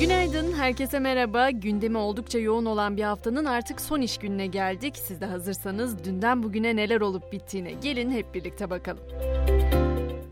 Günaydın, herkese merhaba. Gündemi oldukça yoğun olan bir haftanın artık son iş gününe geldik. Siz de hazırsanız dünden bugüne neler olup bittiğine gelin hep birlikte bakalım.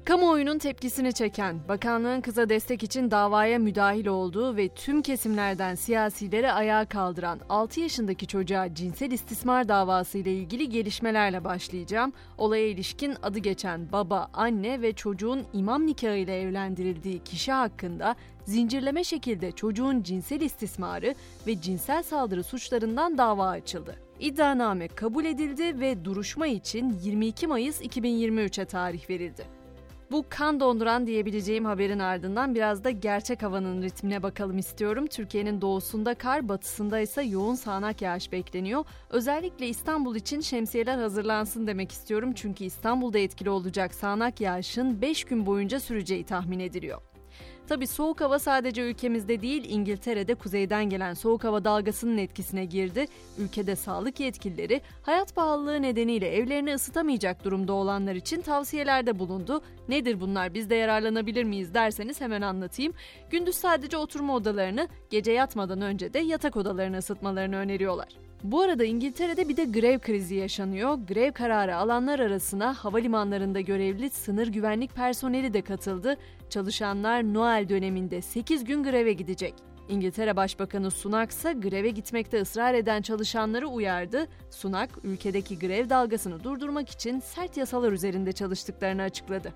Kamuoyunun tepkisini çeken, bakanlığın kıza destek için davaya müdahil olduğu ve tüm kesimlerden siyasileri ayağa kaldıran 6 yaşındaki çocuğa cinsel istismar davası ile ilgili gelişmelerle başlayacağım. Olaya ilişkin adı geçen baba, anne ve çocuğun imam nikahıyla evlendirildiği kişi hakkında zincirleme şekilde çocuğun cinsel istismarı ve cinsel saldırı suçlarından dava açıldı. İddianame kabul edildi ve duruşma için 22 Mayıs 2023'e tarih verildi. Bu kan donduran diyebileceğim haberin ardından biraz da gerçek havanın ritmine bakalım istiyorum. Türkiye'nin doğusunda kar, batısında ise yoğun sağanak yağış bekleniyor. Özellikle İstanbul için şemsiyeler hazırlansın demek istiyorum. Çünkü İstanbul'da etkili olacak sağanak yağışın 5 gün boyunca süreceği tahmin ediliyor. Tabi soğuk hava sadece ülkemizde değil İngiltere'de kuzeyden gelen soğuk hava dalgasının etkisine girdi. Ülkede sağlık yetkilileri hayat pahalılığı nedeniyle evlerini ısıtamayacak durumda olanlar için tavsiyelerde bulundu. Nedir bunlar biz de yararlanabilir miyiz derseniz hemen anlatayım. Gündüz sadece oturma odalarını, gece yatmadan önce de yatak odalarını ısıtmalarını öneriyorlar. Bu arada İngiltere'de bir de grev krizi yaşanıyor. Grev kararı alanlar arasına havalimanlarında görevli sınır güvenlik personeli de katıldı. Çalışanlar Noel döneminde 8 gün greve gidecek. İngiltere Başbakanı Sunak ise greve gitmekte ısrar eden çalışanları uyardı. Sunak, ülkedeki grev dalgasını durdurmak için sert yasalar üzerinde çalıştıklarını açıkladı.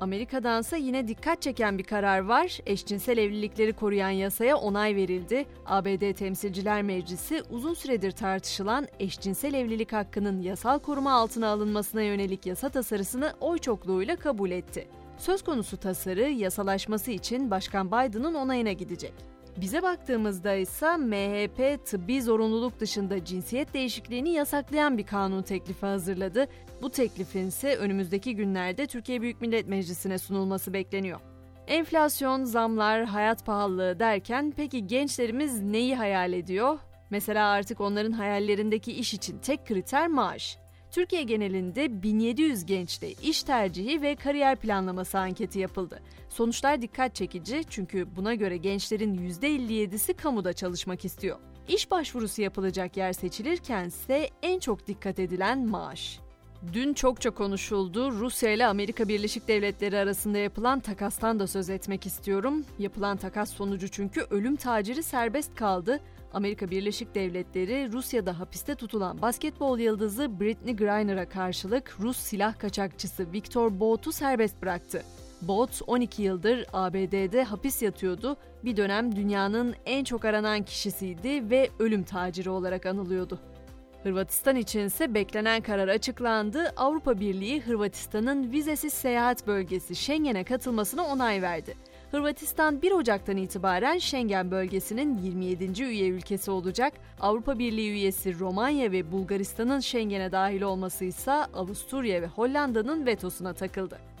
Amerika'dansa yine dikkat çeken bir karar var. Eşcinsel evlilikleri koruyan yasaya onay verildi. ABD Temsilciler Meclisi uzun süredir tartışılan eşcinsel evlilik hakkının yasal koruma altına alınmasına yönelik yasa tasarısını oy çokluğuyla kabul etti. Söz konusu tasarı yasalaşması için Başkan Biden'ın onayına gidecek. Bize baktığımızda ise MHP tıbbi zorunluluk dışında cinsiyet değişikliğini yasaklayan bir kanun teklifi hazırladı. Bu teklifin ise önümüzdeki günlerde Türkiye Büyük Millet Meclisi'ne sunulması bekleniyor. Enflasyon, zamlar, hayat pahalılığı derken peki gençlerimiz neyi hayal ediyor? Mesela artık onların hayallerindeki iş için tek kriter maaş. Türkiye genelinde 1700 gençte iş tercihi ve kariyer planlaması anketi yapıldı. Sonuçlar dikkat çekici çünkü buna göre gençlerin %57'si kamuda çalışmak istiyor. İş başvurusu yapılacak yer seçilirken ise en çok dikkat edilen maaş. Dün çokça konuşuldu. Rusya ile Amerika Birleşik Devletleri arasında yapılan takastan da söz etmek istiyorum. Yapılan takas sonucu çünkü ölüm taciri serbest kaldı. Amerika Birleşik Devletleri Rusya'da hapiste tutulan basketbol yıldızı Britney Griner'a karşılık Rus silah kaçakçısı Viktor Bout'u serbest bıraktı. Bout 12 yıldır ABD'de hapis yatıyordu. Bir dönem dünyanın en çok aranan kişisiydi ve ölüm taciri olarak anılıyordu. Hırvatistan için ise beklenen karar açıklandı. Avrupa Birliği Hırvatistan'ın vizesiz seyahat bölgesi Schengen'e katılmasına onay verdi. Hırvatistan 1 Ocak'tan itibaren Schengen bölgesinin 27. üye ülkesi olacak. Avrupa Birliği üyesi Romanya ve Bulgaristan'ın Schengen'e dahil olması ise Avusturya ve Hollanda'nın vetosuna takıldı.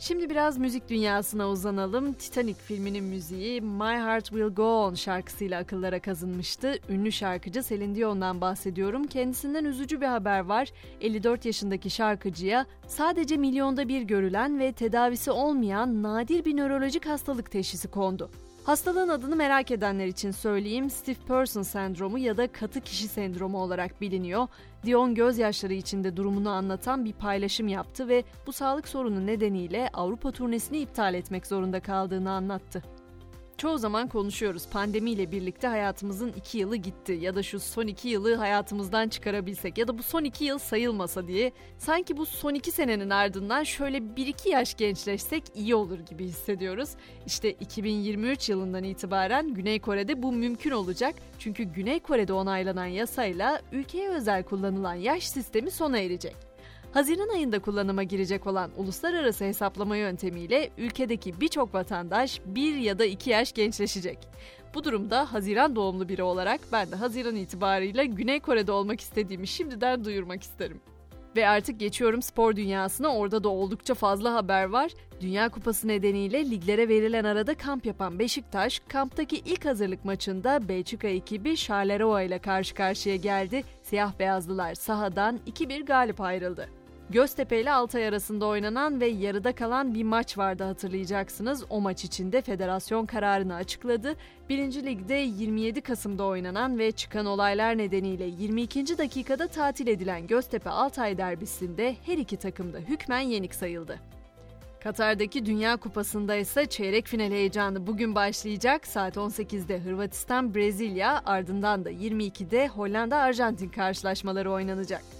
Şimdi biraz müzik dünyasına uzanalım. Titanic filminin müziği My Heart Will Go On şarkısıyla akıllara kazınmıştı. Ünlü şarkıcı Celine Dion'dan bahsediyorum. Kendisinden üzücü bir haber var. 54 yaşındaki şarkıcıya sadece milyonda bir görülen ve tedavisi olmayan nadir bir nörolojik hastalık teşhisi kondu. Hastalığın adını merak edenler için söyleyeyim. Stiff Person sendromu ya da katı kişi sendromu olarak biliniyor. Dion gözyaşları içinde durumunu anlatan bir paylaşım yaptı ve bu sağlık sorunu nedeniyle Avrupa turnesini iptal etmek zorunda kaldığını anlattı. Çoğu zaman konuşuyoruz pandemiyle birlikte hayatımızın iki yılı gitti ya da şu son iki yılı hayatımızdan çıkarabilsek ya da bu son iki yıl sayılmasa diye sanki bu son iki senenin ardından şöyle bir iki yaş gençleşsek iyi olur gibi hissediyoruz. İşte 2023 yılından itibaren Güney Kore'de bu mümkün olacak çünkü Güney Kore'de onaylanan yasayla ülkeye özel kullanılan yaş sistemi sona erecek. Haziran ayında kullanıma girecek olan uluslararası hesaplama yöntemiyle ülkedeki birçok vatandaş bir ya da iki yaş gençleşecek. Bu durumda Haziran doğumlu biri olarak ben de Haziran itibarıyla Güney Kore'de olmak istediğimi şimdiden duyurmak isterim. Ve artık geçiyorum spor dünyasına. Orada da oldukça fazla haber var. Dünya Kupası nedeniyle liglere verilen arada kamp yapan Beşiktaş, kamptaki ilk hazırlık maçında Belçika ekibi Charleroi ile karşı karşıya geldi. Siyah beyazlılar sahadan 2-1 galip ayrıldı. Göztepe ile Altay arasında oynanan ve yarıda kalan bir maç vardı hatırlayacaksınız. O maç içinde federasyon kararını açıkladı. 1. Lig'de 27 Kasım'da oynanan ve çıkan olaylar nedeniyle 22. dakikada tatil edilen Göztepe Altay derbisinde her iki takım da hükmen yenik sayıldı. Katar'daki Dünya Kupası'nda ise çeyrek final heyecanı bugün başlayacak. Saat 18'de Hırvatistan, Brezilya, ardından da 22'de Hollanda, Arjantin karşılaşmaları oynanacak.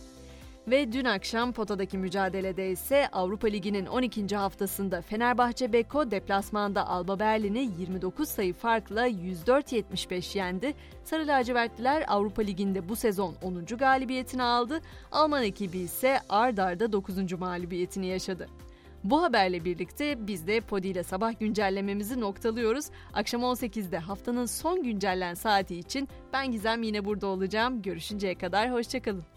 Ve dün akşam potadaki mücadelede ise Avrupa Ligi'nin 12. haftasında Fenerbahçe Beko deplasmanda Alba Berlin'i 29 sayı farkla 104-75 yendi. Sarı lacivertliler Avrupa Ligi'nde bu sezon 10. galibiyetini aldı. Alman ekibi ise ard arda 9. mağlubiyetini yaşadı. Bu haberle birlikte biz de Podi ile sabah güncellememizi noktalıyoruz. Akşam 18'de haftanın son güncellen saati için ben Gizem yine burada olacağım. Görüşünceye kadar hoşçakalın.